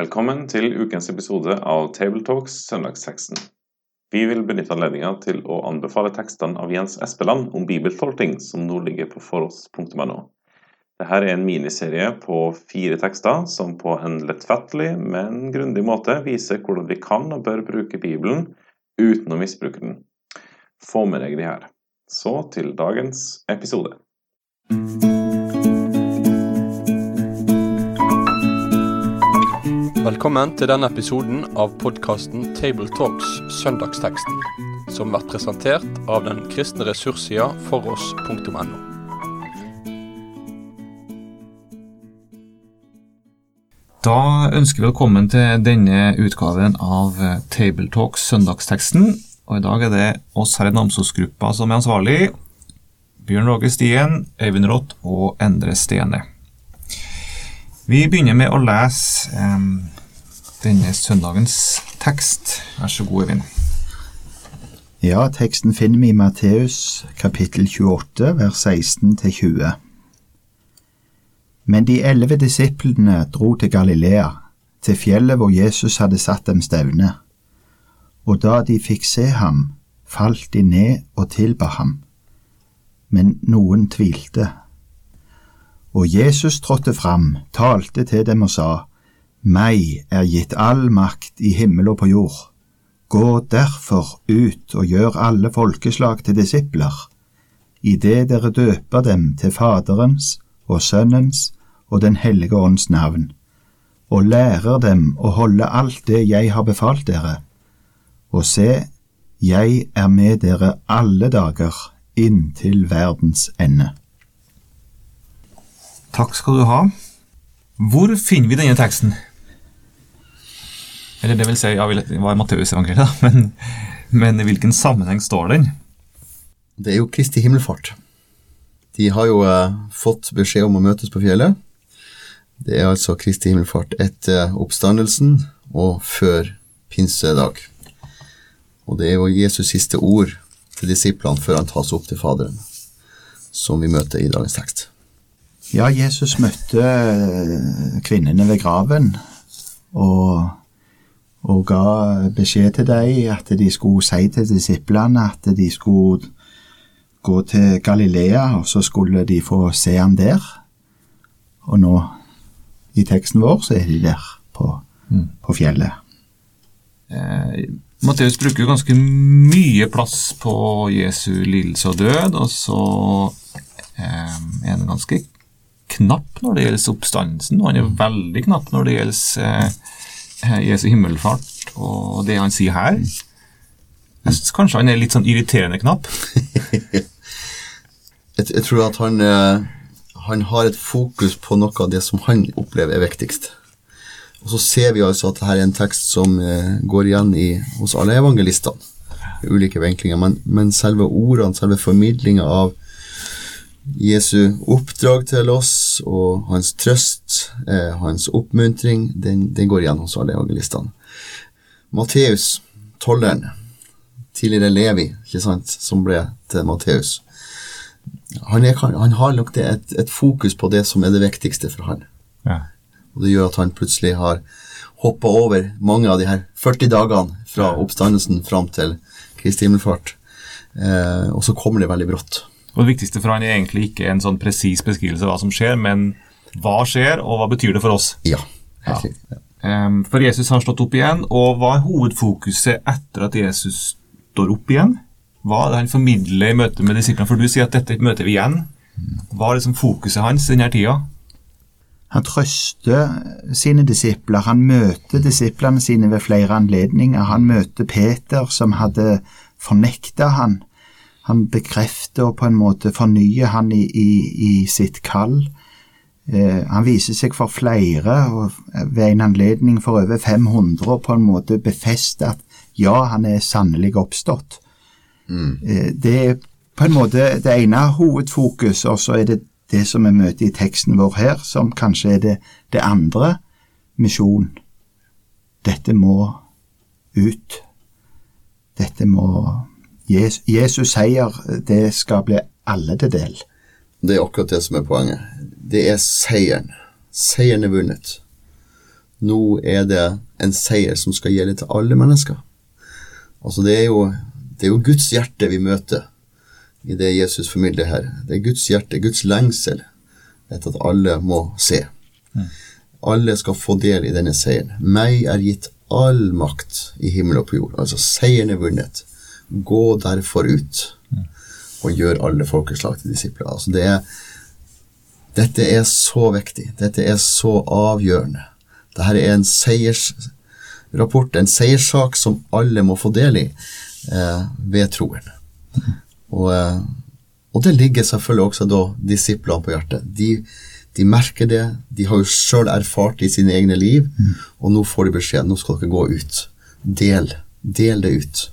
Velkommen til ukens episode av Tabletalks Søndagsteksten. Vi vil benytte anledninga til å anbefale tekstene av Jens Espeland om bibeltolking, som nå ligger på foross.no. Dette er en miniserie på fire tekster som på en lettfattelig, men grundig måte viser hvordan vi kan og bør bruke Bibelen uten å misbruke den. Få med deg de her. Så til dagens episode. Velkommen til denne episoden av podkasten Tabletalks Søndagsteksten, som blir presentert av den kristne ressurssida foross.no. Da ønsker vi velkommen til denne utgaven av Tabletalks Søndagsteksten. Og i dag er det oss her i Namsos-gruppa som er ansvarlig. Bjørn Roger Stien, Øyvind Rått og Endre Stene. Vi begynner med å lese eh, denne søndagens tekst. Vær så god, Evin. Ja, teksten finner vi i Matteus kapittel 28, vers 16-20. Men de elleve disiplene dro til Galilea, til fjellet hvor Jesus hadde satt dem stevne. Og da de fikk se ham, falt de ned og tilba ham. Men noen tvilte. Og Jesus trådte fram, talte til dem og sa, Meg er gitt all makt i himmel og på jord. Gå derfor ut og gjør alle folkeslag til disipler, idet dere døper dem til Faderens og Sønnens og Den hellige ånds navn, og lærer dem å holde alt det jeg har befalt dere. Og se, jeg er med dere alle dager inntil verdens ende. Takk skal du ha. Hvor finner vi denne teksten? Eller det vil si, ja, det var Matteusevangeliet, da, men, men i hvilken sammenheng står den? Det er jo Kristi himmelfart. De har jo eh, fått beskjed om å møtes på fjellet. Det er altså Kristi himmelfart etter oppstandelsen og før pinsedag. Og det er jo Jesus' siste ord til disiplene før han tas opp til Faderen, som vi møter i dagens tekst. Ja, Jesus møtte eh, kvinnene ved graven og, og ga beskjed til dem at de skulle si til disiplene at de skulle gå til Galilea, og så skulle de få se han der. Og nå, i teksten vår, så er de der på, mm. på fjellet. Eh, Matteus bruker ganske mye plass på Jesu lidelse og død, og så eh, er han ganske knapp når det gjelder oppstandelsen, og han er mm. veldig knapp når det gjelder eh, Jesu himmelfart og det han sier her. Jeg synes Kanskje han er litt sånn irriterende knapp? jeg, jeg, tror at han, eh, han har et fokus på noe av det som han opplever er viktigst. Og så ser vi altså at dette er en tekst som eh, går igjen i, hos alle evangelistene. Ulike vinklinger, men, men selve ordene, selve formidlinga av Jesu oppdrag til oss og hans trøst, eh, hans oppmuntring, den, den, går igjen hos alle evangelistene. Matteus, tolleren, tidligere Levi, ikke sant, som ble til Matteus, han, han, har nok et, et, fokus på det som er det viktigste for han. Ja. Og Det gjør at han plutselig har hoppa over mange av de her 40 dagene fra oppstandelsen fram til Kristi himmelfart. Eh, og så kommer det veldig brått. Og Det viktigste for han er egentlig ikke en sånn presis beskrivelse av hva som skjer, men hva skjer, og hva betyr det for oss? Ja, helt riktig. Ja. Um, for Jesus har stått opp igjen, og hva er hovedfokuset etter at Jesus står opp igjen? Hva er det han formidler i møte med disiplene? For du sier at dette møter vi igjen. Hva er liksom fokuset hans i denne tida? Han trøster sine disipler, han møter disiplene sine ved flere anledninger. Han møter Peter, som hadde fornekta han han bekrefter og på en måte fornyer han i, i, i sitt kall. Eh, han viser seg for flere, og ved en anledning for over 500, og på en måte befester at ja, han er sannelig oppstått. Mm. Eh, det er på en måte det ene hovedfokus, og så er det det som vi møter i teksten vår her, som kanskje er det, det andre misjon. Dette må ut. Dette må Jesus seier, det skal bli alle til del. Det er akkurat det som er poenget. Det er seieren. Seieren er vunnet. Nå er det en seier som skal gjelde til alle mennesker. Altså det er jo, det er jo Guds hjerte vi møter i det Jesus formidler her. Det er Guds hjerte, Guds lengsel etter at alle må se. Alle skal få del i denne seieren. Meg er gitt all makt i himmel og på jord. Altså seieren er vunnet. Gå derfor ut og gjør alle folkeslag til disipler. Altså det er, dette er så viktig. Dette er så avgjørende. Dette er en seiersrapport, en seierssak som alle må få del i eh, ved troen. Og, eh, og, det ligger selvfølgelig også da disiplene på hjertet. De, de merker det. De har jo sjøl erfart det i sine egne liv, og nå får de beskjed nå skal dere gå ut. Del. Del det ut.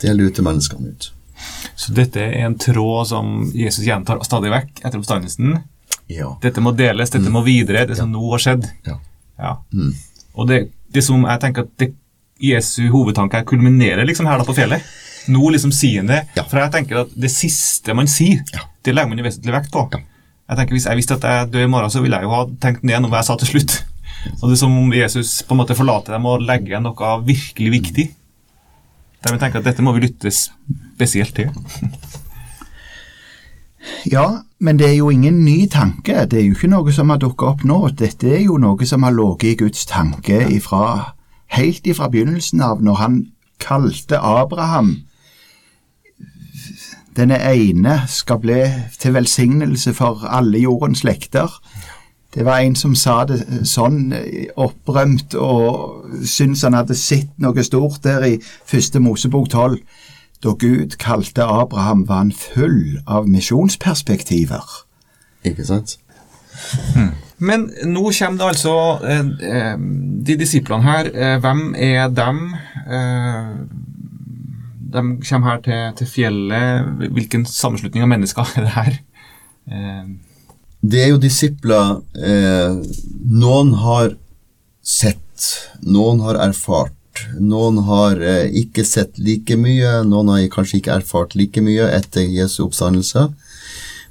Det ut til menneskene ut. Så dette er en tråd som Jesus gjentar stadig vekk etter oppstandelsen. Ja. Dette må deles, dette må videre, det som nå har skjedd. ja. Ja. Og det, det som jeg tenker at det, Jesu hovedtanke er kulminerer liksom her da på fjellet. Nå liksom sier han det. For jeg tenker at det siste man sier, det legger man jo vesentlig vekt på. Jeg tenker Hvis jeg visste at jeg dør i morgen, så ville jeg jo ha tenkt ned noe jeg sa til slutt. Og det er som om Jesus på en måte forlater dem og legger igjen noe virkelig viktig. Der vi tenker at dette må vi lytte spesielt til. Ja, men det er jo ingen ny tanke. Det er jo ikke noe som har dukket opp nå. Dette er jo noe som har ligget i Guds tanke ifra, helt ifra begynnelsen av, når han kalte Abraham denne ene skal bli til velsignelse for alle jordens slekter. Det var en som sa det sånn opprømt og syntes han hadde sett noe stort der i første Mosebok 12. Da Gud kalte Abraham, var han full av misjonsperspektiver. Ikke sant? Men nå kommer det altså eh, eh, De disiplene her, eh, hvem er dem? Eh, de kommer her til, til fjellet. Hvilken sammenslutning av mennesker er det her? Det er jo disipler eh, Noen har sett, noen har erfart. Noen har eh, ikke sett like mye, noen har kanskje ikke erfart like mye etter Jesu oppstandelse.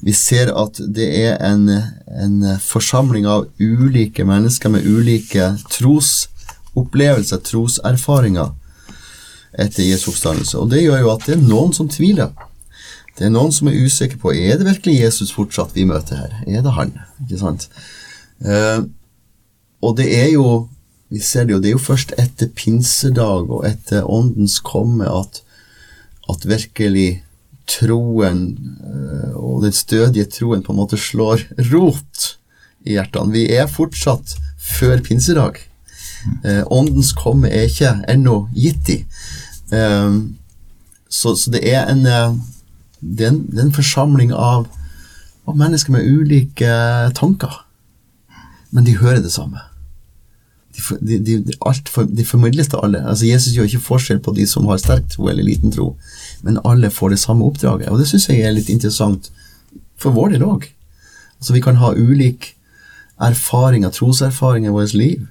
Vi ser at det er en, en forsamling av ulike mennesker med ulike trosopplevelser, troserfaringer, etter Jesu oppstandelse. Og det gjør jo at det er noen som tviler. Det er noen som er usikre på er det virkelig Jesus fortsatt vi møter her. Er det han? Ikke sant? Eh, og det er jo vi ser det jo, det er jo først etter pinsedag og etter åndens komme at, at virkelig troen eh, og den stødige troen på en måte slår rot i hjertene. Vi er fortsatt før pinsedag. Eh, åndens komme er ikke ennå gitt i. Eh, så, så det er en det er en, det er en forsamling av, av mennesker med ulike tanker. Men de hører det samme. De, de, de, for, de formidles til alle. Altså Jesus gjør ikke forskjell på de som har sterk tro eller liten tro, men alle får det samme oppdraget. Og det syns jeg er litt interessant for vår del òg. Altså, vi kan ha ulik erfaringer, troserfaring i vårt liv,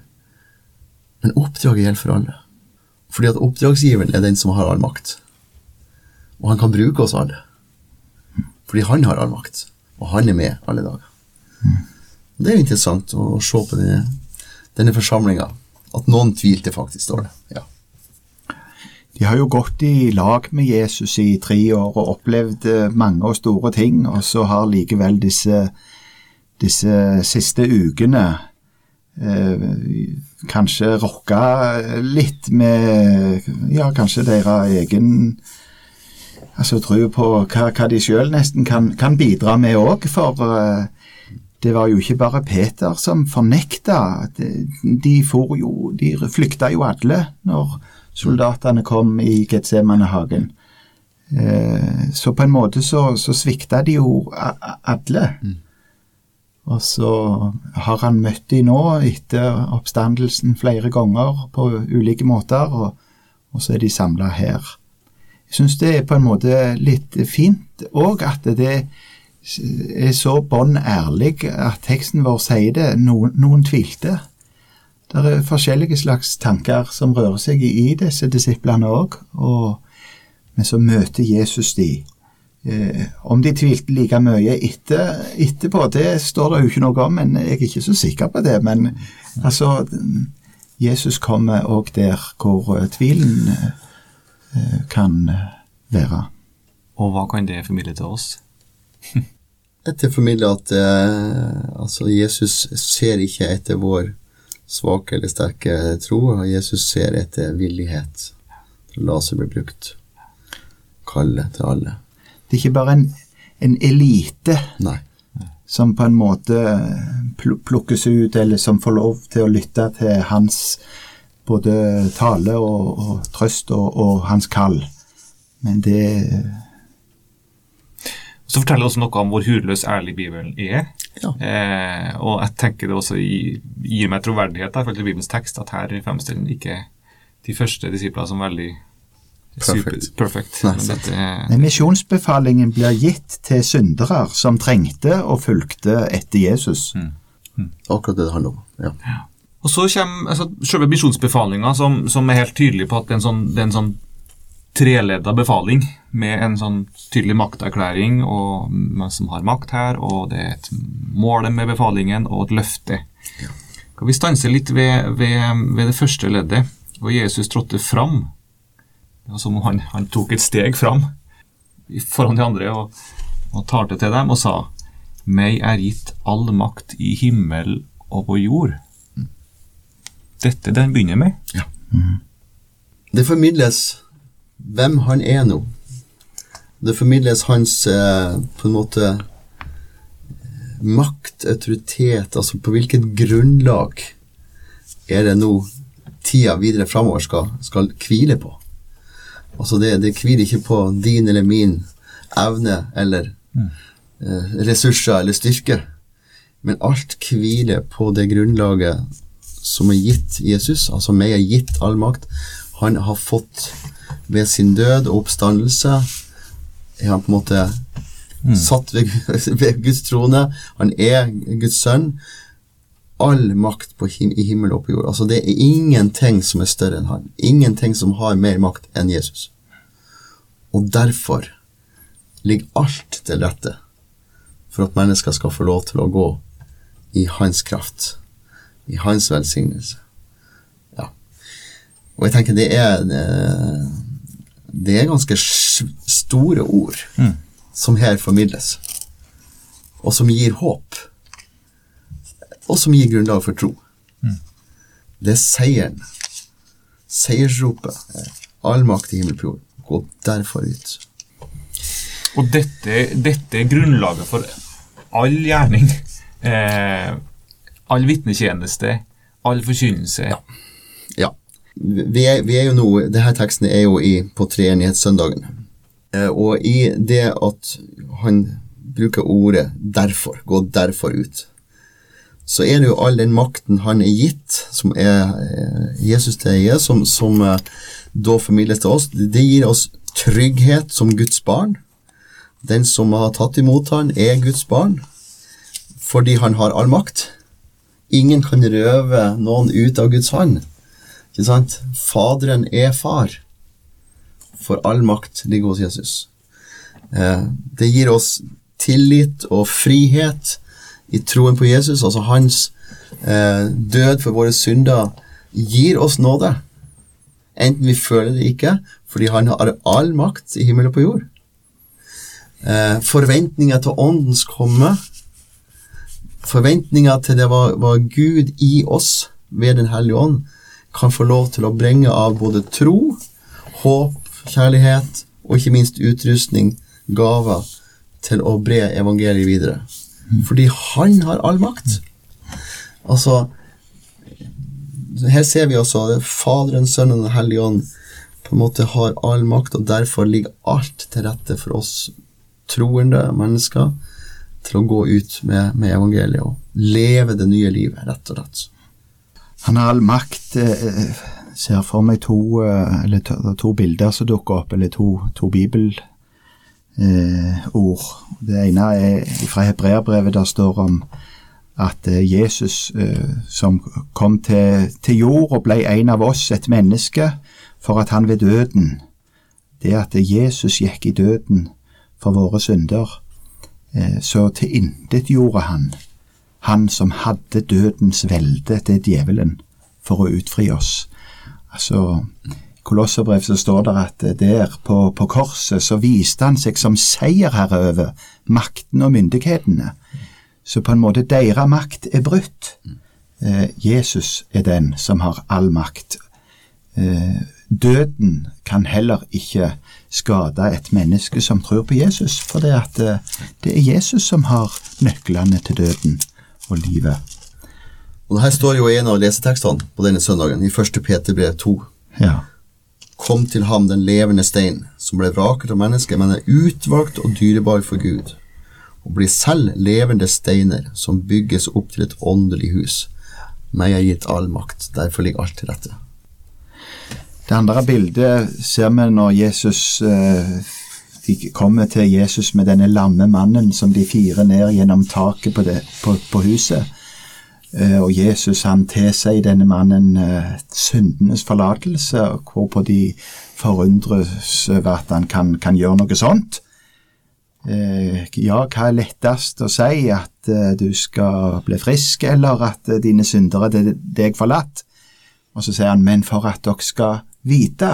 men oppdraget gjelder for alle. Fordi at oppdragsgiveren er den som har all makt. Og han kan bruke oss alle. Fordi han har all makt, og han er med alle dager. Mm. Det er jo interessant å, å se på denne, denne forsamlinga. At noen tvilte, faktisk, står det. Ja. De har jo gått i lag med Jesus i tre år og opplevd eh, mange og store ting, og så har likevel disse, disse siste ukene eh, kanskje rokka litt med ja, kanskje deres egen altså tro på hva, hva de sjøl nesten kan, kan bidra med òg, for uh, det var jo ikke bare Peter som fornekta. De, de, jo, de flykta jo alle når soldatene kom i Getsemanehagen. Uh, så på en måte så, så svikta de jo alle. Og så har han møtt de nå etter oppstandelsen flere ganger på ulike måter, og, og så er de samla her. Jeg syns det er på en måte litt fint òg at det er så bånn ærlig at teksten vår sier det. Noen, noen tvilte. Det er forskjellige slags tanker som rører seg i, disse disiplene òg, men så møter Jesus de. Eh, om de tvilte like mye etter, etterpå, det står det jo ikke noe om, men jeg er ikke så sikker på det. Men altså Jesus kommer òg der hvor eh, tvilen kan eh, være. Og hva kan det formidle til oss? Dette formidler at eh, altså Jesus ser ikke etter vår svake eller sterke tro. og Jesus ser etter villighet til å la seg bli brukt. Kalle til alle. Det er ikke bare en, en elite Nei. som på en måte plukkes ut, eller som får lov til å lytte til hans både tale og, og trøst og, og hans kall. Men det Så forteller det også noe om hvor hudløs ærlig Bibelen er. Ja. Eh, og jeg tenker det også gi- gir meg troverdighet forhold til Bibelens tekst, at her fremstiller den ikke de første disiplene som veldig Perfect. super- perfect. Nei, Men sant. dette Men misjonsbefalingen blir gitt til syndere som trengte og fulgte etter Jesus. Akkurat det det handler om. Ja. Og så kommer altså, selve misjonsbefalinga, som, som er helt tydelig på at det er en sånn, er en sånn treledda befaling med en sånn tydelig makterklæring og hvem som har makt her, og det er et mål med befalingen og et løfte. Kan vi stanse litt ved, ved, ved det første leddet, hvor Jesus trådte fram? Det var som om han, han tok et steg fram foran de andre og, og talte til dem og sa Meg er gitt all makt i himmel og på jord. Dette den begynner med. Det formidles hvem han er nå. Det formidles hans eh, på en måte eh, makt, autoritet, altså på hvilket grunnlag er det nå tida videre framover skal, skal hvile på. Altså det, det hviler ikke på din eller min evne eller eh, ressurser eller styrke, men alt hviler på det grunnlaget som er gitt Jesus, altså meg er gitt all makt. Han har fått ved sin død og oppstandelse er han på en måte satt ved, ved Guds trone. Han er Guds sønn. All makt på him, i himmel og på jord. Altså Det er ingenting som er større enn han. Ingenting som har mer makt enn Jesus. Og derfor ligger alt til rette for at mennesker skal få lov til å gå i hans kraft, i hans velsignelse. Ja. Og jeg tenker det er eh, Det er ganske store ord som her formidles, og som gir håp, og som gir grunnlag for tro. Det er seieren. Seiersropet. er All makt i himmel og. Gå derfor ut. Og dette, dette er grunnlaget for all gjerning. Eh, all vitnetjeneste, all forkynnelse. Ja. Vi er, vi er jo nå Denne teksten er jo i, på treenighetssøndagen. Eh, og i det at han bruker ordet 'derfor', gå derfor ut, så er det jo all den makten han er gitt, som er eh, Jesus til eie, som, som eh, da formidles til oss. Det gir oss trygghet som Guds barn. Den som har tatt imot han, er Guds barn, fordi han har all makt. Ingen kan røve noen ut av Guds hånd. Ikke sant? Faderen er far, for all makt ligger hos Jesus. Eh, det gir oss tillit og frihet i troen på Jesus. Altså hans eh, død for våre synder gir oss nåde. Enten vi føler det ikke, fordi han har all makt i himmel og på jord. Eh, forventninger til åndens komme. Forventninger til det hva, Gud i oss ved Den hellige ånd kan få lov til å bringe av både tro, håp, kjærlighet og ikke minst utrustning, gaver, til å bre evangeliet videre. Fordi han har all makt. Altså Her ser vi også at Faderen, Sønnen og Den hellige ånd på en måte har all makt, og derfor ligger alt til rette for oss troende mennesker til å gå ut med, med evangeliet og leve det nye livet, rett og slett. Han har all makt. Jeg ser for meg to, eh, to, to bilder som dukker opp, eller to, to bibelord. det ene er fra hebreerbrevet, der står om at eh, Jesus eh, som kom til, til jord og ble en av oss, et menneske, for at han ved døden Det at Jesus gikk i døden for våre synder, eh, så tilintetgjorde han han som hadde dødens velde, er djevelen, for å utfri oss. Altså, I Kolosserbrev så står det at der på, på korset så viste han seg som seierherre over makten og myndighetene. Så på en måte deres makt er brutt. Eh, Jesus er den som har all makt. Eh, døden kan heller ikke skade et menneske som tror på Jesus, for det, at, eh, det er Jesus som har nøklene til døden og livet. Og Her står jo en av lesetekstene på denne søndagen, i 1. Peter brev 2. Ja. Kom til ham den levende stein, som ble vraket av mennesket, men er utvalgt og dyrebar for Gud, og blir selv levende steiner som bygges opp til et åndelig hus. Meg er gitt all makt, derfor ligger alt til rette. Det andre bildet ser vi når Jesus eh, de kommer til Jesus med denne lamme mannen som de firer ned gjennom taket på, det, på, på huset. Eh, og Jesus han tilsier denne mannen eh, syndenes forlatelse, hvorpå de forundres over at han kan, kan gjøre noe sånt. Ja, hva er lettest å si? At du skal bli frisk, eller at dine syndere er deg forlatt? Og så sier han, men for at dere skal vite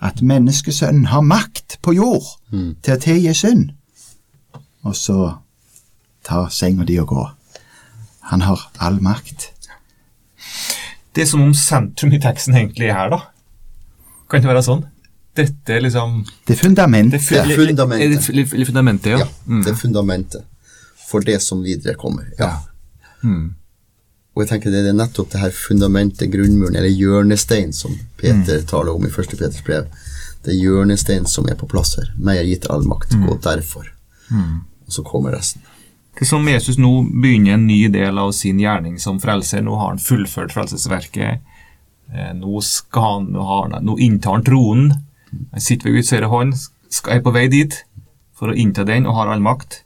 at menneskesønnen har makt på jord til å tilgi synd. Og så ta senga di og gå. Han har all makt. Det er som om sentrum i teksten egentlig er her, da. Kan det være sånn? Dette er liksom Det er fundamentet. Det er fundamentet. Er det fundamentet, ja. Ja, det er fundamentet for det som videre kommer. Ja. Og jeg tenker det er nettopp det her fundamentet, grunnmuren, eller hjørnestein, som Peter taler om i første Peters brev. Det er hjørnestein som er på plass her. Meg er gitt all makt, gå derfor. Og så kommer resten. Det er som Jesus nå begynner en ny del av sin gjerning som frelser. Nå har han fullført frelsesverket. Eh, Nå, skal han, nå, har han, nå inntar han tronen. Han sitter ved Guds høyre hånd, er på vei dit for å innta den og har all makt.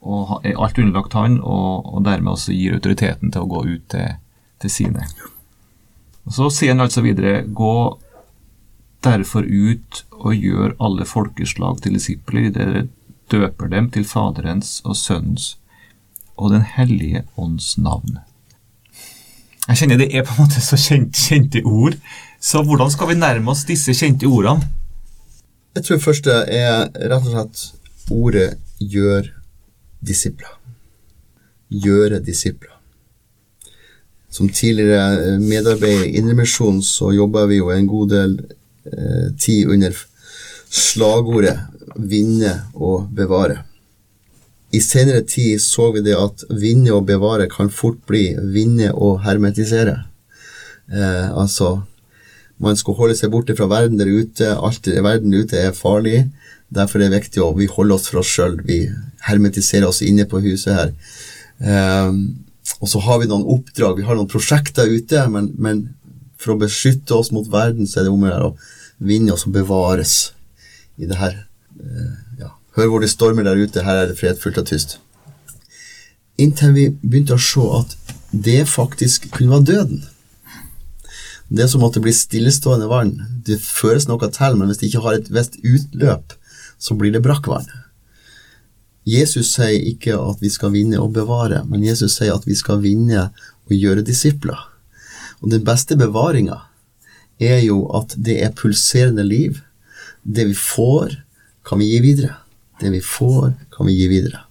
Og er alt underlagt han, og, og dermed også gir autoriteten til å gå ut til, til sine. Og Så sier han altså videre Gå derfor ut og gjør alle folkeslag til disipler. Dere døper dem til Faderens og Sønnens og Den hellige ånds navn. Jeg kjenner det er på en måte så kjent, kjente ord. Så hvordan skal vi nærme oss disse kjente ordene? Jeg tror først det er rett og slett ordet gjør disipler. Gjøre disipler. Som tidligere eh, medarbeider i Indremisjonen så jobber vi jo en god del eh, tid under slagordet 'vinne og bevare'. I senere tid så vi det at vinne og bevare kan fort bli vinne og hermetisere. Eh, altså man skal holde seg borte fra verden der ute. Alt i verden ute er farlig. Derfor er det viktig å vi holder oss for oss sjøl. Vi hermetiserer oss inne på huset her. Um, og så har vi noen oppdrag, vi har noen prosjekter ute, men, men for å beskytte oss mot verden, så er det om å gjøre å vinne oss og bevares i det her. Uh, ja. Hør hvor det stormer der ute, her er det fredfullt og tyst. Inntil vi begynte å se at det faktisk kunne være døden. Det som måtte bli stillestående vann. Det føres noe til, men hvis det ikke har et visst utløp, så blir det brakkvann. Jesus sier ikke at vi skal vinne og bevare, men Jesus sier at vi skal vinne og gjøre disipler. Og den beste bevaringa er jo at det er pulserende liv. Det vi får, kan vi gi videre. Det vi får, kan vi gi videre.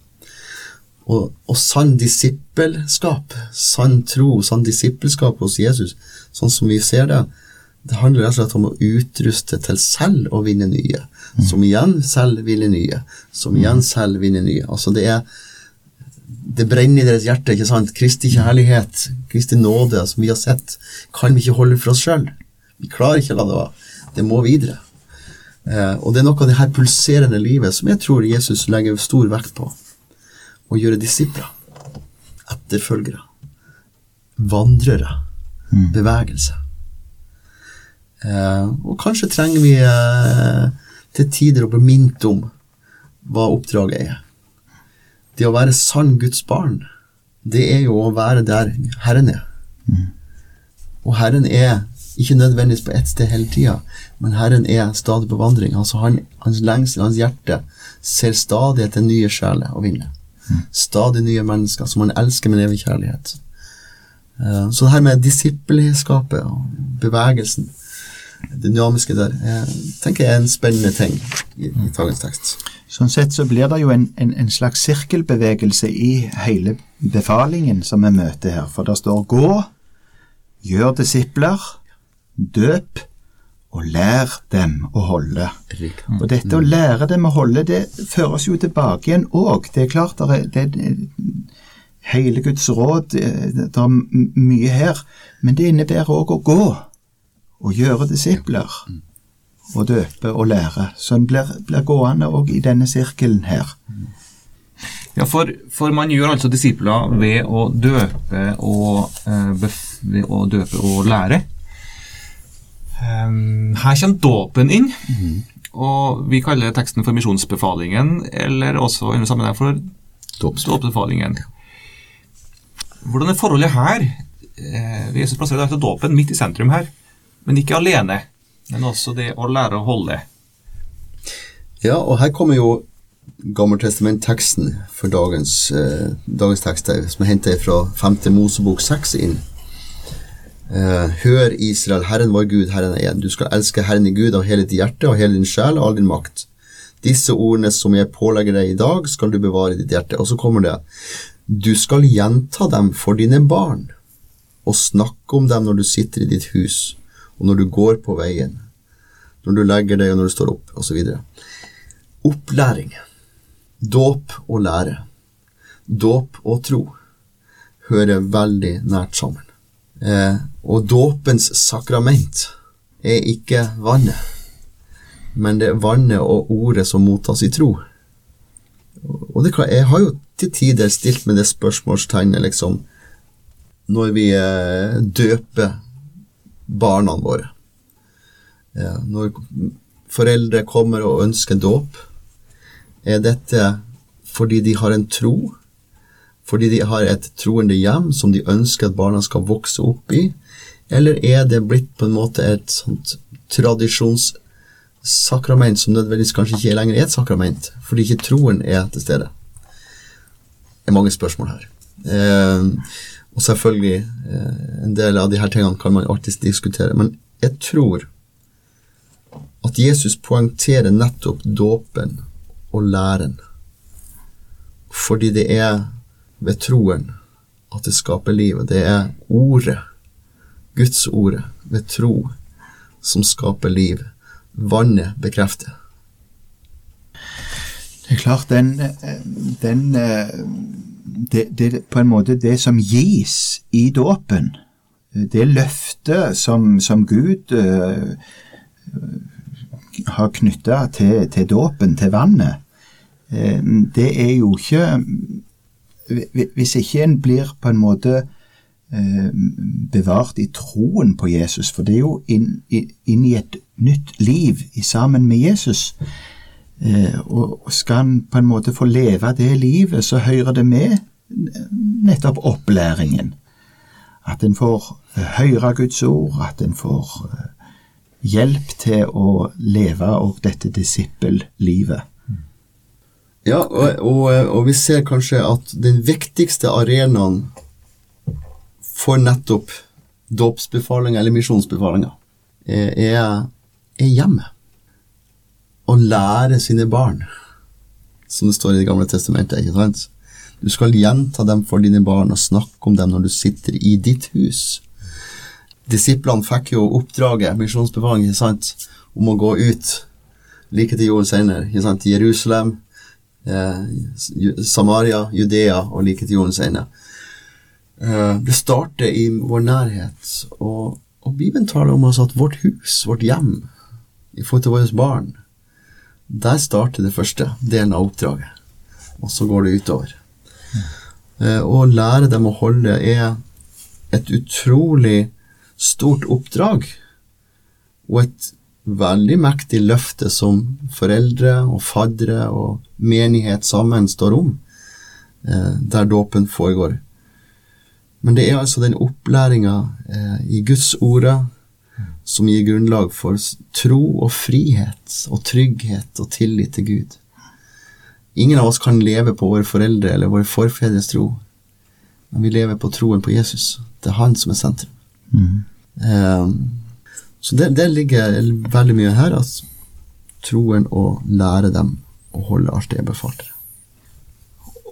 Og, og sann disippelskap, sann tro, sann disippelskap hos Jesus, sånn som vi ser det, det handler rett og slett om å utruste til selv å vinne nye, som igjen selv vinner nye, som igjen selv vinner nye. Altså det er det brenner i deres hjerte, ikke sant? Kristi kjærlighet, Kristi nåde, som vi har sett, kan vi ikke holde for oss sjøl. Vi klarer ikke å la det være. Det må videre. Eh, og det er noe av det her pulserende livet som jeg tror Jesus legger stor vekt på. Å gjøre disipler, etterfølgere, vandrere, bevegelse. Eh, og kanskje trenger vi eh, til tider å bli minnet om hva oppdraget er. Det å være sann Guds barn, det er jo å være der Herren er. Og Herren er ikke nødvendigvis på ett sted hele tida, men Herren er stadig på vandring. Altså han, Hans lengsel, hans hjerte, ser stadig etter nye sjeler å vinne. Stadig nye mennesker som han elsker med evig kjærlighet. Eh, Så det her med disippelskapet og bevegelsen, dynamiske der, eh, tenker jeg er en spennende ting i, i dagens tekst. Sånn sett så blir det jo en, en, en slags sirkelbevegelse i hele befalingen som vi møter her. For det står gå, gjør disipler, døp og lær dem å holde. Og dette å lære dem å holde, det føres jo tilbake igjen òg. Det er klart det er, det er hele Guds råd, eh, det er mye her. Men det innebærer òg å gå og gjøre disipler. Og døpe og lære. Så en blir, blir gående òg i denne sirkelen her. Ja, for, for man gjør altså disipler ved å døpe og, eh, ved å døpe og lære. Ehm, her kommer dåpen inn, og vi kaller teksten for misjonsbefalingen, eller også i sammenheng for dåpsbefalingen. Hvordan er forholdet her? Eh, Jesus plasserer altså dåpen midt i sentrum her, men ikke alene, men også det å lære å holde. Ja, og her kommer jo Gammeltestament-teksten for dagens, eh, dagens tekst, som er hentet fra 5. Mosebok 6 inn. Eh, Hør Israel, Herren vår Gud, Herren er en. Du skal elske Herren i Gud av hele ditt hjerte og hele din sjel og all din makt. Disse ordene som jeg pålegger deg i dag, skal du bevare i ditt hjerte. Og så kommer det. Du skal gjenta dem for dine barn, og snakke om dem når du sitter i ditt hus, og når du går på veien, når du legger deg og når du står opp, osv. Opplæring. Dåp og lære. Dåp og tro hører veldig nært sammen. Eh, og dåpens sakrament er ikke vannet, men det er vannet og ordet som mottas i tro. Og det, klart, Jeg har jo til tider stilt med det spørsmålstegnet, liksom, når vi eh, døper barna våre. Når foreldre kommer og ønsker dåp, er dette fordi de har en tro, fordi de har et troende hjem som de ønsker at barna skal vokse opp i, eller er det blitt på en måte et sånt tradisjonssakrament som nødvendigvis kanskje ikke lenger er et sakrament, fordi ikke troen er til stede? Det er mange spørsmål her. Eh, og selvfølgelig, eh, en del av de her tingene kan man alltid diskutere, men jeg tror at Jesus poengterer nettopp dåpen og læren. Fordi det er ved troen at det skaper liv. Det er ordet, Guds ordet, ved tro, som skaper liv. Vannet bekrefter. Det er klart, den, eh, den eh, det, det, På en måte det som gis i dåpen, det løftet som, som Gud uh, har knytta til, til dåpen, til vannet, uh, det er jo ikke Hvis ikke en blir på en måte uh, bevart i troen på Jesus, for det er jo inn, inn i et nytt liv sammen med Jesus. Eh, og skal en på en måte få leve det livet, så hører det med nettopp opplæringen. At en får høre Guds ord, at en får eh, hjelp til å leve og dette disippellivet. Ja, og, og, og vi ser kanskje at den viktigste arenaen for nettopp dåpsbefalinga eller misjonsbefalinga er, er hjemmet. Å lære sine barn, som det står i Det gamle testamentet. ikke sant? Du skal gjenta dem for dine barn og snakke om dem når du sitter i ditt hus. Disiplene fikk jo oppdraget, misjonsbefaling, om å gå ut like til jorden senere, Jerusalem, eh, Samaria, Judea og like til jorden senere. Eh, det starter i vår nærhet, og, og Bibelen taler om oss at vårt hus, vårt hjem, i forhold til våre barn, der starter det første delen av oppdraget, og så går det utover. Eh, Å lære dem å holde er et utrolig stort oppdrag, og et veldig mektig løfte som foreldre og faddere og menighet sammen står om, eh, der dåpen foregår. Men det er altså den opplæringa eh, i Guds ordet som gir grunnlag for tro og frihet og trygghet og tillit til Gud. Ingen av oss kan leve på våre foreldre eller våre forfedres tro, men vi lever på troen på Jesus. Det er han som er sentrum. Eh, så det, det ligger veldig mye her, at troen og lære dem å holde alt det jeg befalte.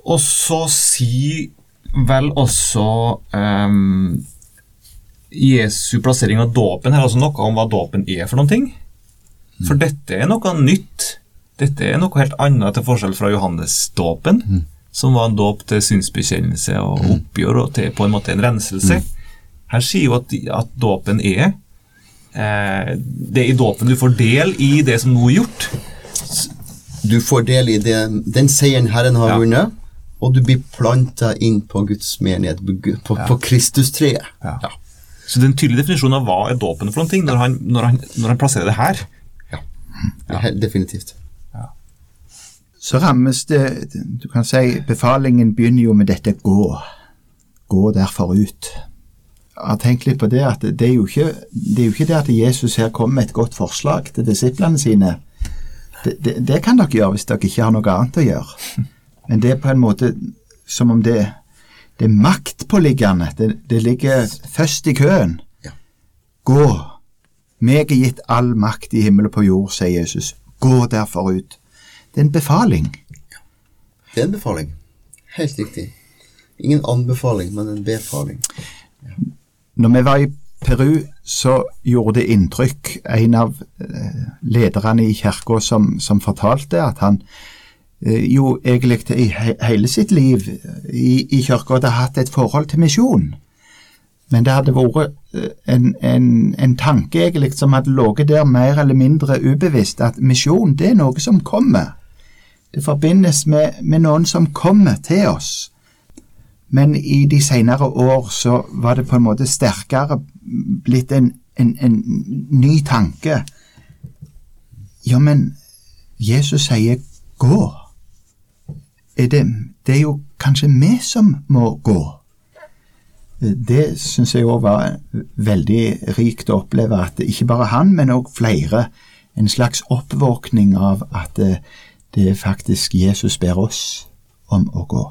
Og så sier vel også ehm, Jesu plassering av dåpen her altså noe om hva dåpen er for noen ting. For dette er noe nytt. Dette er noe helt annet til forskjell fra Johannesdåpen, som var en dåp til synsbekjennelse og oppgjør og til på en måte en renselse. Her sier jo at, at dåpen er eh, Det er i dåpen du får del i det som nå er gjort. Du får del i det, den seieren Herren har Ja. vunnet, og du blir planta inn på Guds menighet, på, på, på Kristustreet. Ja. Så det er en tydelig definisjon av hva er dåpen for noen ting, når han, når han, når han plasserer det her. Ja, Definitivt. Så rammes det Du kan si befalingen begynner jo med dette gå. Gå derfor ut. Jeg har tenkt litt på det at det er jo ikke det, er jo ikke det at Jesus her kommer med et godt forslag til disiplene sine. Det, det, det kan dere gjøre hvis dere ikke har noe annet å gjøre. Men det er på en måte som om det, det er maktpåliggende. Det, det ligger først i køen. Ja. Gå. Meg er gitt all makt i himmel og på jord, sier Jesus. Gå derfor ut. Det er en befaling. Det er en befaling. Helt riktig. Ingen anbefaling, men en befaling. Når vi var i Peru, så gjorde det inntrykk. En av eh, lederne i kirka som, som fortalte at han jo egentlig i he hele sitt liv i, i kirka hadde hatt et forhold til misjon. Men det hadde vært eh, en, en, en tanke egentlig som hadde ligget der mer eller mindre ubevisst, at misjon det er noe som kommer. Det forbindes med, med noen som kommer til oss. Men i de senere år så var det på en måte sterkere blitt en, en ny tanke. Ja, men Jesus sier gå. Er det, det er jo kanskje vi som må gå. Det syns jeg òg var veldig rikt å oppleve, at ikke bare han, men òg flere. En slags oppvåkning av at det, det er faktisk Jesus ber oss om å gå.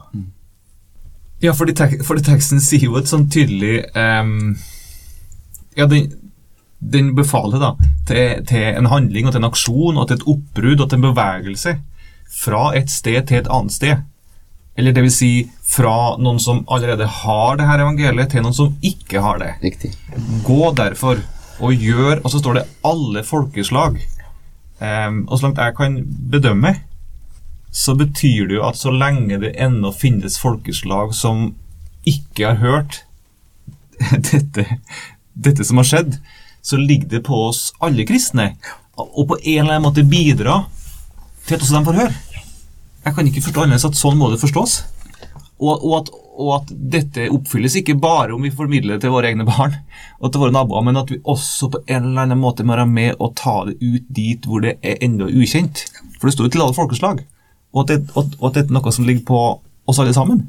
Ja, fordi, tek fordi teksten sier jo et sånn tydelig um, Ja, den, den befaler da til, til en handling og til en aksjon og til et oppbrudd og til en bevegelse fra et sted til et annet sted. Eller det vil si fra noen som allerede har det her evangeliet, til noen som ikke har det. Riktig. Gå derfor og gjør Og så står det alle folkeslag. Um, og så langt jeg kan bedømme, så betyr det jo at så lenge det ennå finnes folkeslag som ikke har hørt dette, dette som har skjedd, så ligger det på oss alle kristne å på en eller annen måte bidra til at også de får høre. Jeg kan ikke forstå annerledes at sånn må det forstås. Og, og, at, og at dette oppfylles ikke bare om vi formidler det til våre egne barn og til våre naboer, men at vi også på en eller annen måte må være med og ta det ut dit hvor det er ennå ukjent. For det står jo til alle folkeslag. Og at, det, og, og at dette er noe som ligger på oss alle sammen.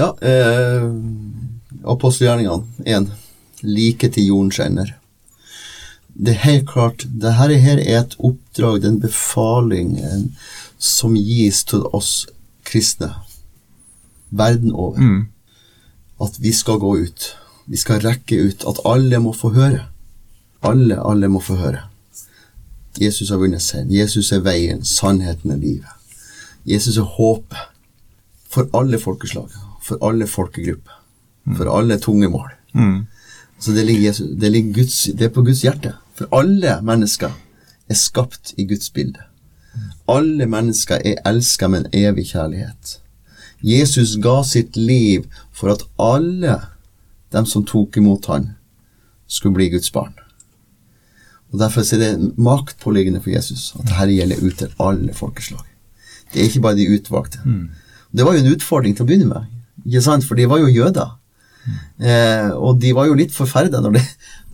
Ja, eh, apostelgjerningene 1. Like til jorden skinner. Det er helt klart, det her er et oppdrag, det er en befaling som gis til oss kristne verden over. At vi skal gå ut. Vi skal rekke ut. At alle må få høre. Alle, alle må få høre. Jesus har vunnet seieren. Jesus er veien, sannheten er livet. Jesus er håpet for alle folkeslag, for alle folkegrupper, for alle tunge mål. Så det ligger, Jesus, det, ligger Guds, det er på Guds hjerte. For alle mennesker er skapt i Guds bilde. Alle mennesker er elska med en evig kjærlighet. Jesus ga sitt liv for at alle dem som tok imot han, skulle bli Guds barn. Og Derfor er det maktpåliggende for Jesus at dette gjelder ut til alle folkeslag. Det er ikke bare de utvalgte. Det var jo en utfordring til å begynne med, ikke sant? for de var jo jøder. Eh, og de var jo litt forferda når,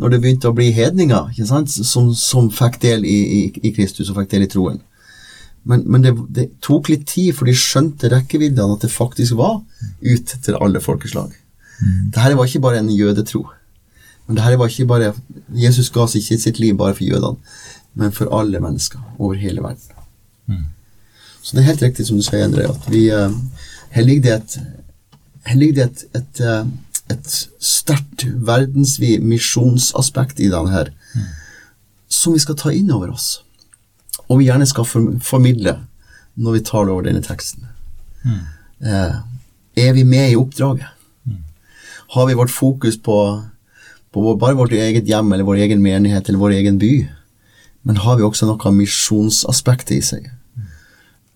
når det begynte å bli hedninger? Som, som fikk del i, i, i Kristus og fikk del i troen. Men, men det, det tok litt tid, for de skjønte rekkevidden at det faktisk var ut til alle folkeslag. Dette var ikke bare en jødetro. Men dette var ikke bare, Jesus ga seg ikke sitt liv bare for jødene, men for alle mennesker over hele verden. Så det er helt riktig som du sier, Endre, at vi, eh, her ligger det et, her ligger det et, et, eh, et sterkt verdensvid misjonsaspekt i den her, som vi skal ta inn over oss, og vi gjerne skal formidle når vi tar over denne teksten. Eh, er vi med i oppdraget? Har vi vårt fokus på, på bare vårt eget hjem eller vår egen menighet eller vår egen by? Men har vi også noe av misjonsaspektet i seg?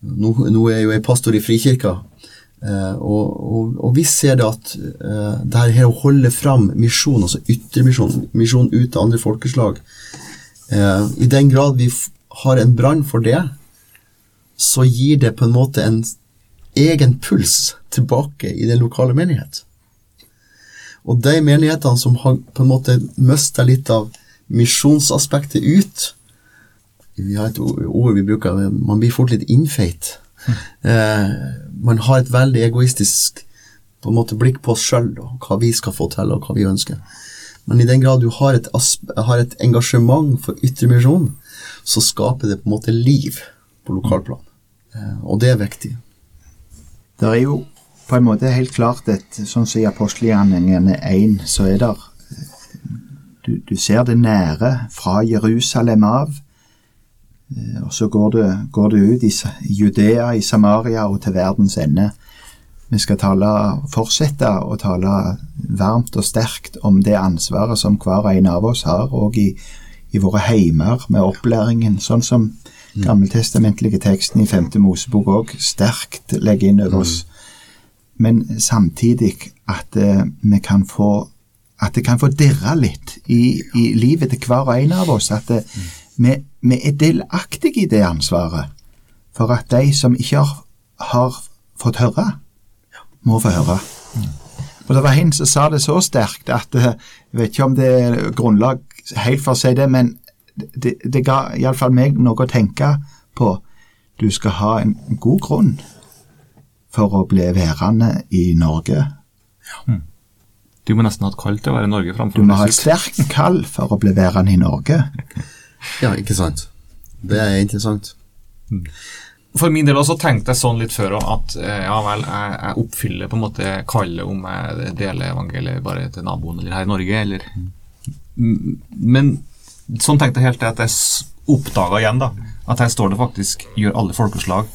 Nå, nå, er jeg jo jeg pastor i Frikirka, og, og, og, vi ser det at eh, det her å holde fram misjon, altså ytremisjon, misjon ut til andre folkeslag eh, I den grad vi har en brann for det, så gir det på en måte en egen puls tilbake i den lokale menighet. Og de menighetene som har på en måte mista litt av misjonsaspektet ut, vi har et ord vi bruker Man blir fort litt innfeit. Eh, man har et veldig egoistisk på en måte blikk på oss sjøl og hva vi skal få til, og hva vi ønsker. Men i den grad du har et, har et engasjement for ytre misjon, så skaper det på en måte liv på lokalplan. Eh, og det er viktig. Det er jo på en måte helt klart et Sånn som i apostelgjerningene 1, så er det du, du ser det nære fra Jerusalem av Eh, og så går det, går det ut i Judea, i Samaria og til verdens ende. Vi skal tale, fortsette å tale varmt og sterkt om det ansvaret som hver en av oss har, og i, i våre heimer med opplæringen, sånn som mm. gammeltestamentlige teksten i 5. Mosebok òg sterkt legger inn over oss. Men samtidig at eh, vi kan få at det kan få dirre litt i, i livet til hver og en av oss. At det, mm vi, vi er delaktige i det ansvaret for at de som ikke har, har fått høre, må få høre. Og Det var en som sa det så sterkt at eh, jeg vet ikke om det er grunnlag helt for å si det, men det, det ga iallfall meg noe å tenke på. Du skal ha en god grunn for å bli værende i Norge. Ja. Du må nesten ha et kall til å være i Norge framfor Du må ha et sterkt kall for å bli værende i Norge. Ja, ikke sant. Det er interessant. Mm. For min del også tenkte jeg sånn litt før at eh, ja vel, jeg, jeg, oppfyller på en måte kallet om jeg deler evangeliet bare til naboen eller her i Norge, eller Men sånn tenkte jeg helt til at jeg oppdaga igjen da, at her står det faktisk 'gjør alle folkeslag',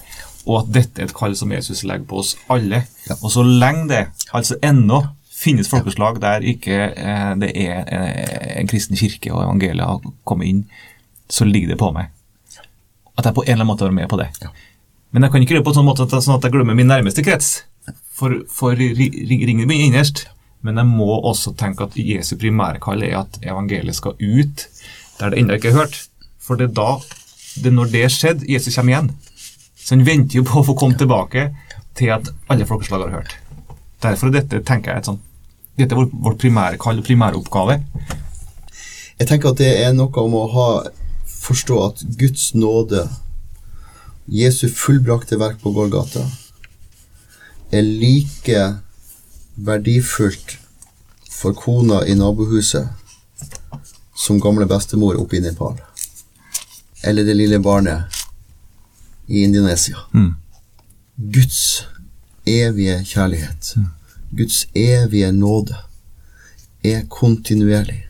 og at dette er et kall som Jesus legger på oss alle. Ja. Og så lenge det altså ennå finnes folkeslag der ikke eh, det er eh, en kristen kirke og evangeliet har kommet inn, så ligger det på meg. At jeg på en eller annen måte er med på det. Ja. Men jeg kan ikke gjøre det på en sånn måte sånn at jeg glemmer min nærmeste krets, for, for ringen min innerst. Men jeg må også tenke at Jesu primærkall er at evangeliet skal ut der det ennå ikke er hørt. For det er da, det er når det skjedde, Jesus kommer igjen. Så han venter jo på å få komme tilbake til at alle folkeslag har hørt. Derfor er dette tenker jeg, et sånt, dette er vårt primære kall og primæroppgave. Jeg tenker at det er noe om å ha, forstå at Guds nåde, Jesu fullbrakte verk på Golgata, er like verdifullt for kona i nabohuset som gamle bestemor oppe i Nepal. Eller det lille barnet i Indonesia. Mm. Guds evige kjærlighet, mm. Guds evige nåde, er kontinuerlig.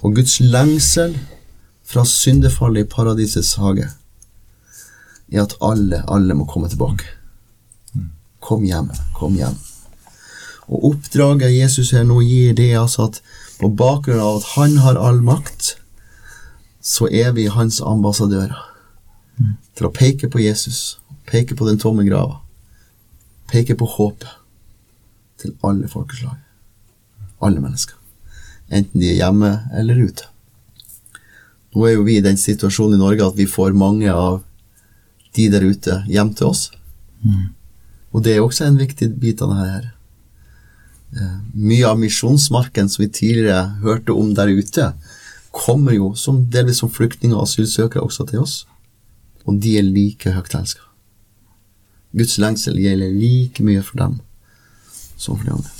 Og Guds lengsel fra syndefallet i paradisets hage er at alle, alle må komme tilbake. Kom hjem, kom hjem. Og oppdraget Jesus her nå gir, det er altså at på bakgrunn av at han har all makt, så er vi hans ambassadører. Til å peke på Jesus, peke på den tomme grava, peke på håpet til alle folkeslag. Alle mennesker enten de er hjemme eller ute. Nå er jo vi i den situasjonen i Norge at vi får mange av de der ute hjem til oss. Mm. Og det er også en viktig bit av det her. Eh, mye av misjonsmarken som vi tidligere hørte om der ute, kommer jo som, delvis som flyktninger og asylsøkere også til oss. Og de er like høyt elska. Guds lengsel gjelder like mye for dem som for de andre.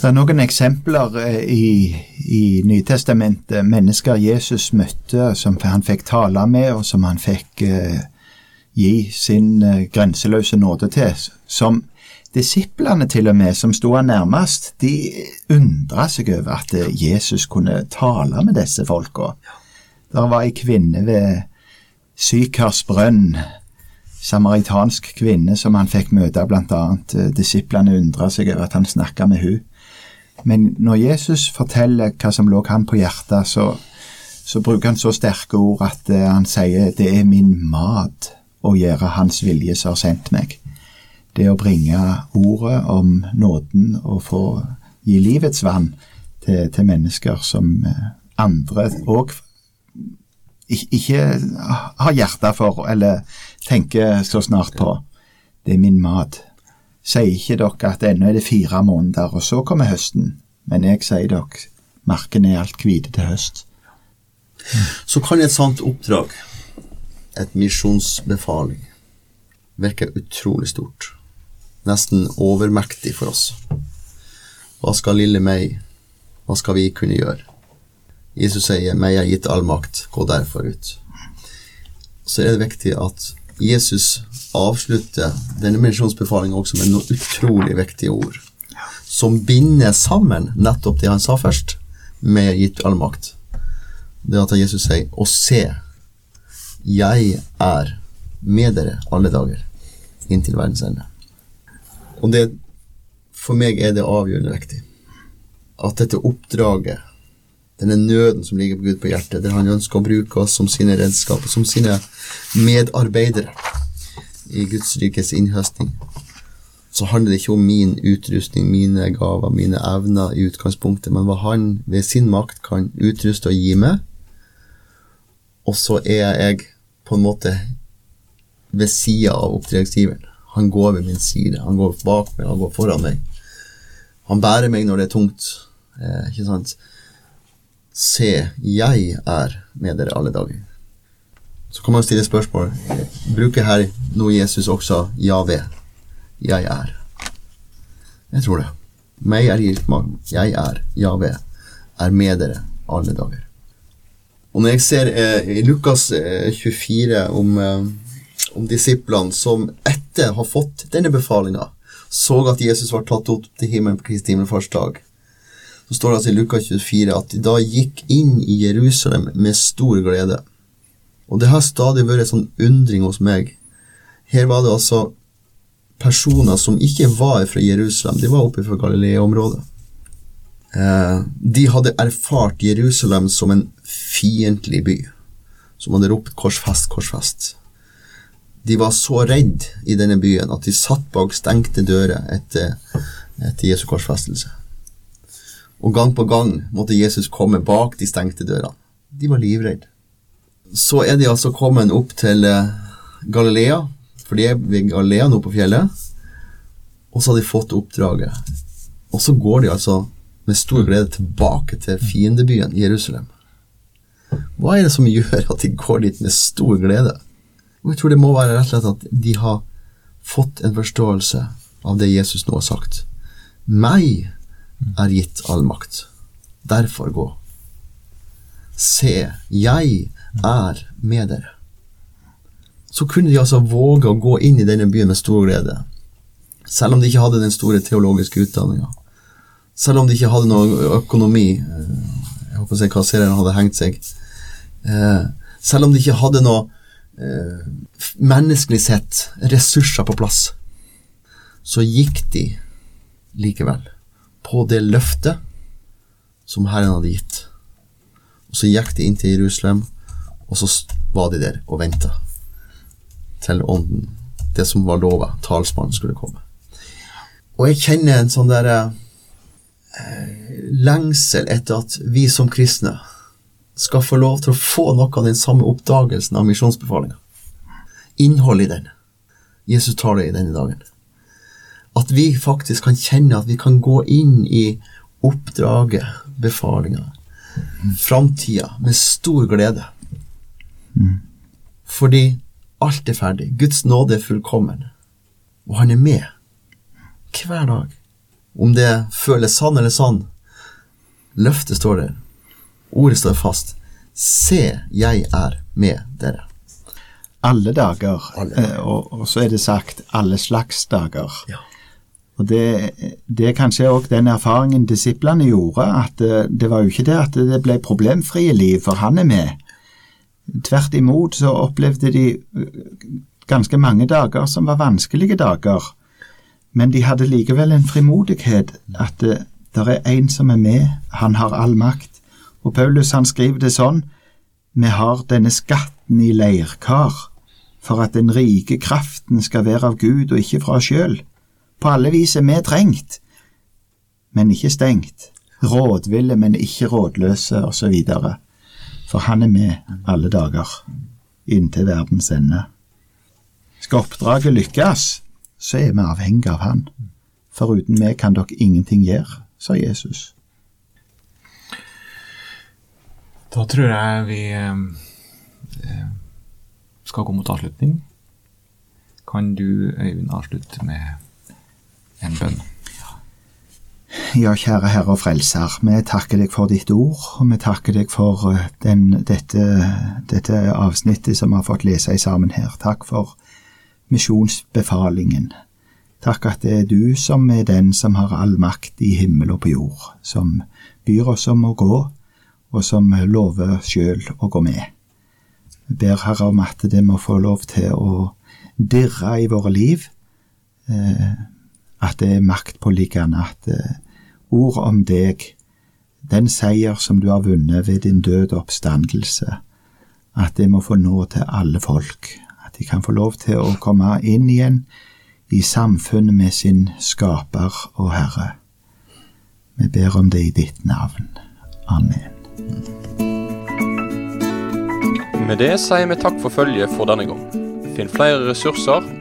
Det er noen eksempler eh, i, i Nytestamentet. Mennesker Jesus møtte, som han fikk tale med, og som han fikk eh, gi sin eh, grenseløse nåde til. Som disiplene til og med, som sto han nærmest, de undra seg over at eh, Jesus kunne tale med disse folka. Der var ei kvinne ved Sykars brønn, samaritansk kvinne som han fikk møte, annet. Eh, Disiplene undra seg over at han snakka med hun. Men når Jesus forteller hva som lå ham på hjertet, så, så bruker han så sterke ord at eh, han sier det er min mat å gjøre Hans vilje som har sendt meg. Det å bringe ordet om nåden og få gi livets vann til, til mennesker som eh, andre òg ikke har hjerte for, eller tenker så snart på. Det er min mat. Sier ikke dere at ennå er det fire måneder, og så kommer høsten? Men jeg sier dere, marken er alt hvite til høst. Så kan et sånt oppdrag, et misjonsbefaling, virke utrolig stort. Nesten overmektig for oss. Hva skal lille meg, hva skal vi kunne gjøre? Jesus sier, meg er gitt all makt, gå derfor ut. Så er det viktig at Jesus avslutter denne misjonsbefalinga også med noen utrolig viktige ord, som binder sammen nettopp det han sa først, er gitt all makt. Det at Jesus sier, og se, jeg er med dere alle dager, inntil verdens ende. Og det, for meg er det avgjørende viktig, at dette oppdraget denne nøden som ligger på Gud på hjertet, der han ønsker å bruke oss som sine redskaper, som sine medarbeidere i Guds rikes innhøstning, så handler det ikke om min utrustning, mine gaver, mine evner i utgangspunktet, men hva han ved sin makt kan utruste og gi meg. Og så er jeg på en måte ved sida av oppdragsgiveren. Han går ved min side, han går bak meg, han går foran meg. Han bærer meg når det er tungt. Eh, ikke sant? Se, jeg er med dere alle dager. Så kan man stille spørsmål. Bruker her nå Jesus også Jave? Jeg er. Jeg tror det. Meg er gitt mag. Jeg er Jave. Er med dere alle dager. Og når jeg ser eh, i Lukas eh, 24 om, eh, om disiplene som etter har fått denne befalinga, så at Jesus var tatt opp til himmelen på Kristi himmelfartsdag, så står det altså i Lukas 24 at de da gikk inn i Jerusalem med stor glede. Og det har stadig vært en sånn undring hos meg. Her var det altså personer som ikke var fra Jerusalem, de var oppe fra Galilea-området. Eh, de hadde erfart Jerusalem som en fiendtlig by, som hadde ropt 'korsfest, korsfest'. De var så redd i denne byen at de satt bak stengte dører etter, etter Jesu korsfestelse. Og gang på gang måtte Jesus komme bak de stengte dørene. De var livredde. Så er de altså kommet opp til eh, Galilea, for de er ved Galilea nå på fjellet, og så har de fått oppdraget. Og så går de altså med stor glede tilbake til fiendebyen Jerusalem. Hva er det som gjør at de går dit med stor glede? Og jeg tror det må være rett og slett at de har fått en forståelse av det Jesus nå har sagt. Meg er gitt all makt. Derfor gå. Se, jeg er med dere. Så kunne de altså våge å gå inn i denne byen med stor glede, selv om de ikke hadde den store teologiske utdanninga. Selv om de ikke hadde noe økonomi. Jeg håper å si kassereren hadde hengt seg. Eh, selv om de ikke hadde noe eh, menneskelig sett ressurser på plass, så gikk de likevel på det løftet som Herren hadde gitt. Og Så gikk de inn til Jerusalem, og så var de der og venta til ånden, det som var lova, talsmannen, skulle komme. Og jeg kjenner en sånn derre eh, lengsel etter at vi som kristne skal få lov til å få noe av den samme oppdagelsen av misjonsbefalinga. Innholdet i den. Jesus tar det i denne dagen. At vi faktisk kan kjenne at vi kan gå inn i oppdraget, befalinga, framtida, med stor glede. Fordi alt er ferdig. Guds nåde er fullkommen. Og han er med hver dag. Om det føles sann eller sann. Løftet står der. Ordet står fast. Se, jeg er med dere. Alle dager, Alle dager. eh, og, og så er det sagt alle slags dager. Ja. Og det, det er kanskje òg den erfaringen disiplene gjorde, at det, det var jo ikke det at det ble problemfrie liv, for han er med. Tvert imot så opplevde de ganske mange dager som var vanskelige dager. Men de hadde likevel en frimodighet at det, det er en som er med, han har all makt. Og Paulus han skriver det sånn, vi har denne skatten i leirkar, for at den rike kraften skal være av Gud og ikke fra oss sjøl. På alle vis er vi trengt, men ikke stengt. Rådville, men ikke rådløse, osv. For han er med alle dager, inntil verdens ende. Skal oppdraget lykkes, så er vi avhengig av han. Foruten meg kan dere ingenting gjøre, sa Jesus. Da tror jeg vi eh, skal gå mot avslutning. Kan du, Øyvind, avslutte med en bønn? Ja, kjære Herre og Frelser, vi takker deg for ditt ord, og vi takker deg for eh, den, dette, dette avsnittet som vi har fått lese sammen her. Takk for misjonsbefalingen. Takk at det er du som er den som har all makt i himmel og på jord, som byr oss om å gå, og som lover sjøl å gå med. Vi ber Herre om at det må få lov til å dirre i våre liv, eh, at det er maktpåliggende, at eh, ord om deg, den seier som du har vunnet ved din død og oppstandelse, at det må få nå til alle folk, at de kan få lov til å komme inn igjen i samfunnet med sin skaper og Herre. Vi ber om det i ditt navn. Amen. Med det sier vi takk for følget for denne gang. Finn flere ressurser,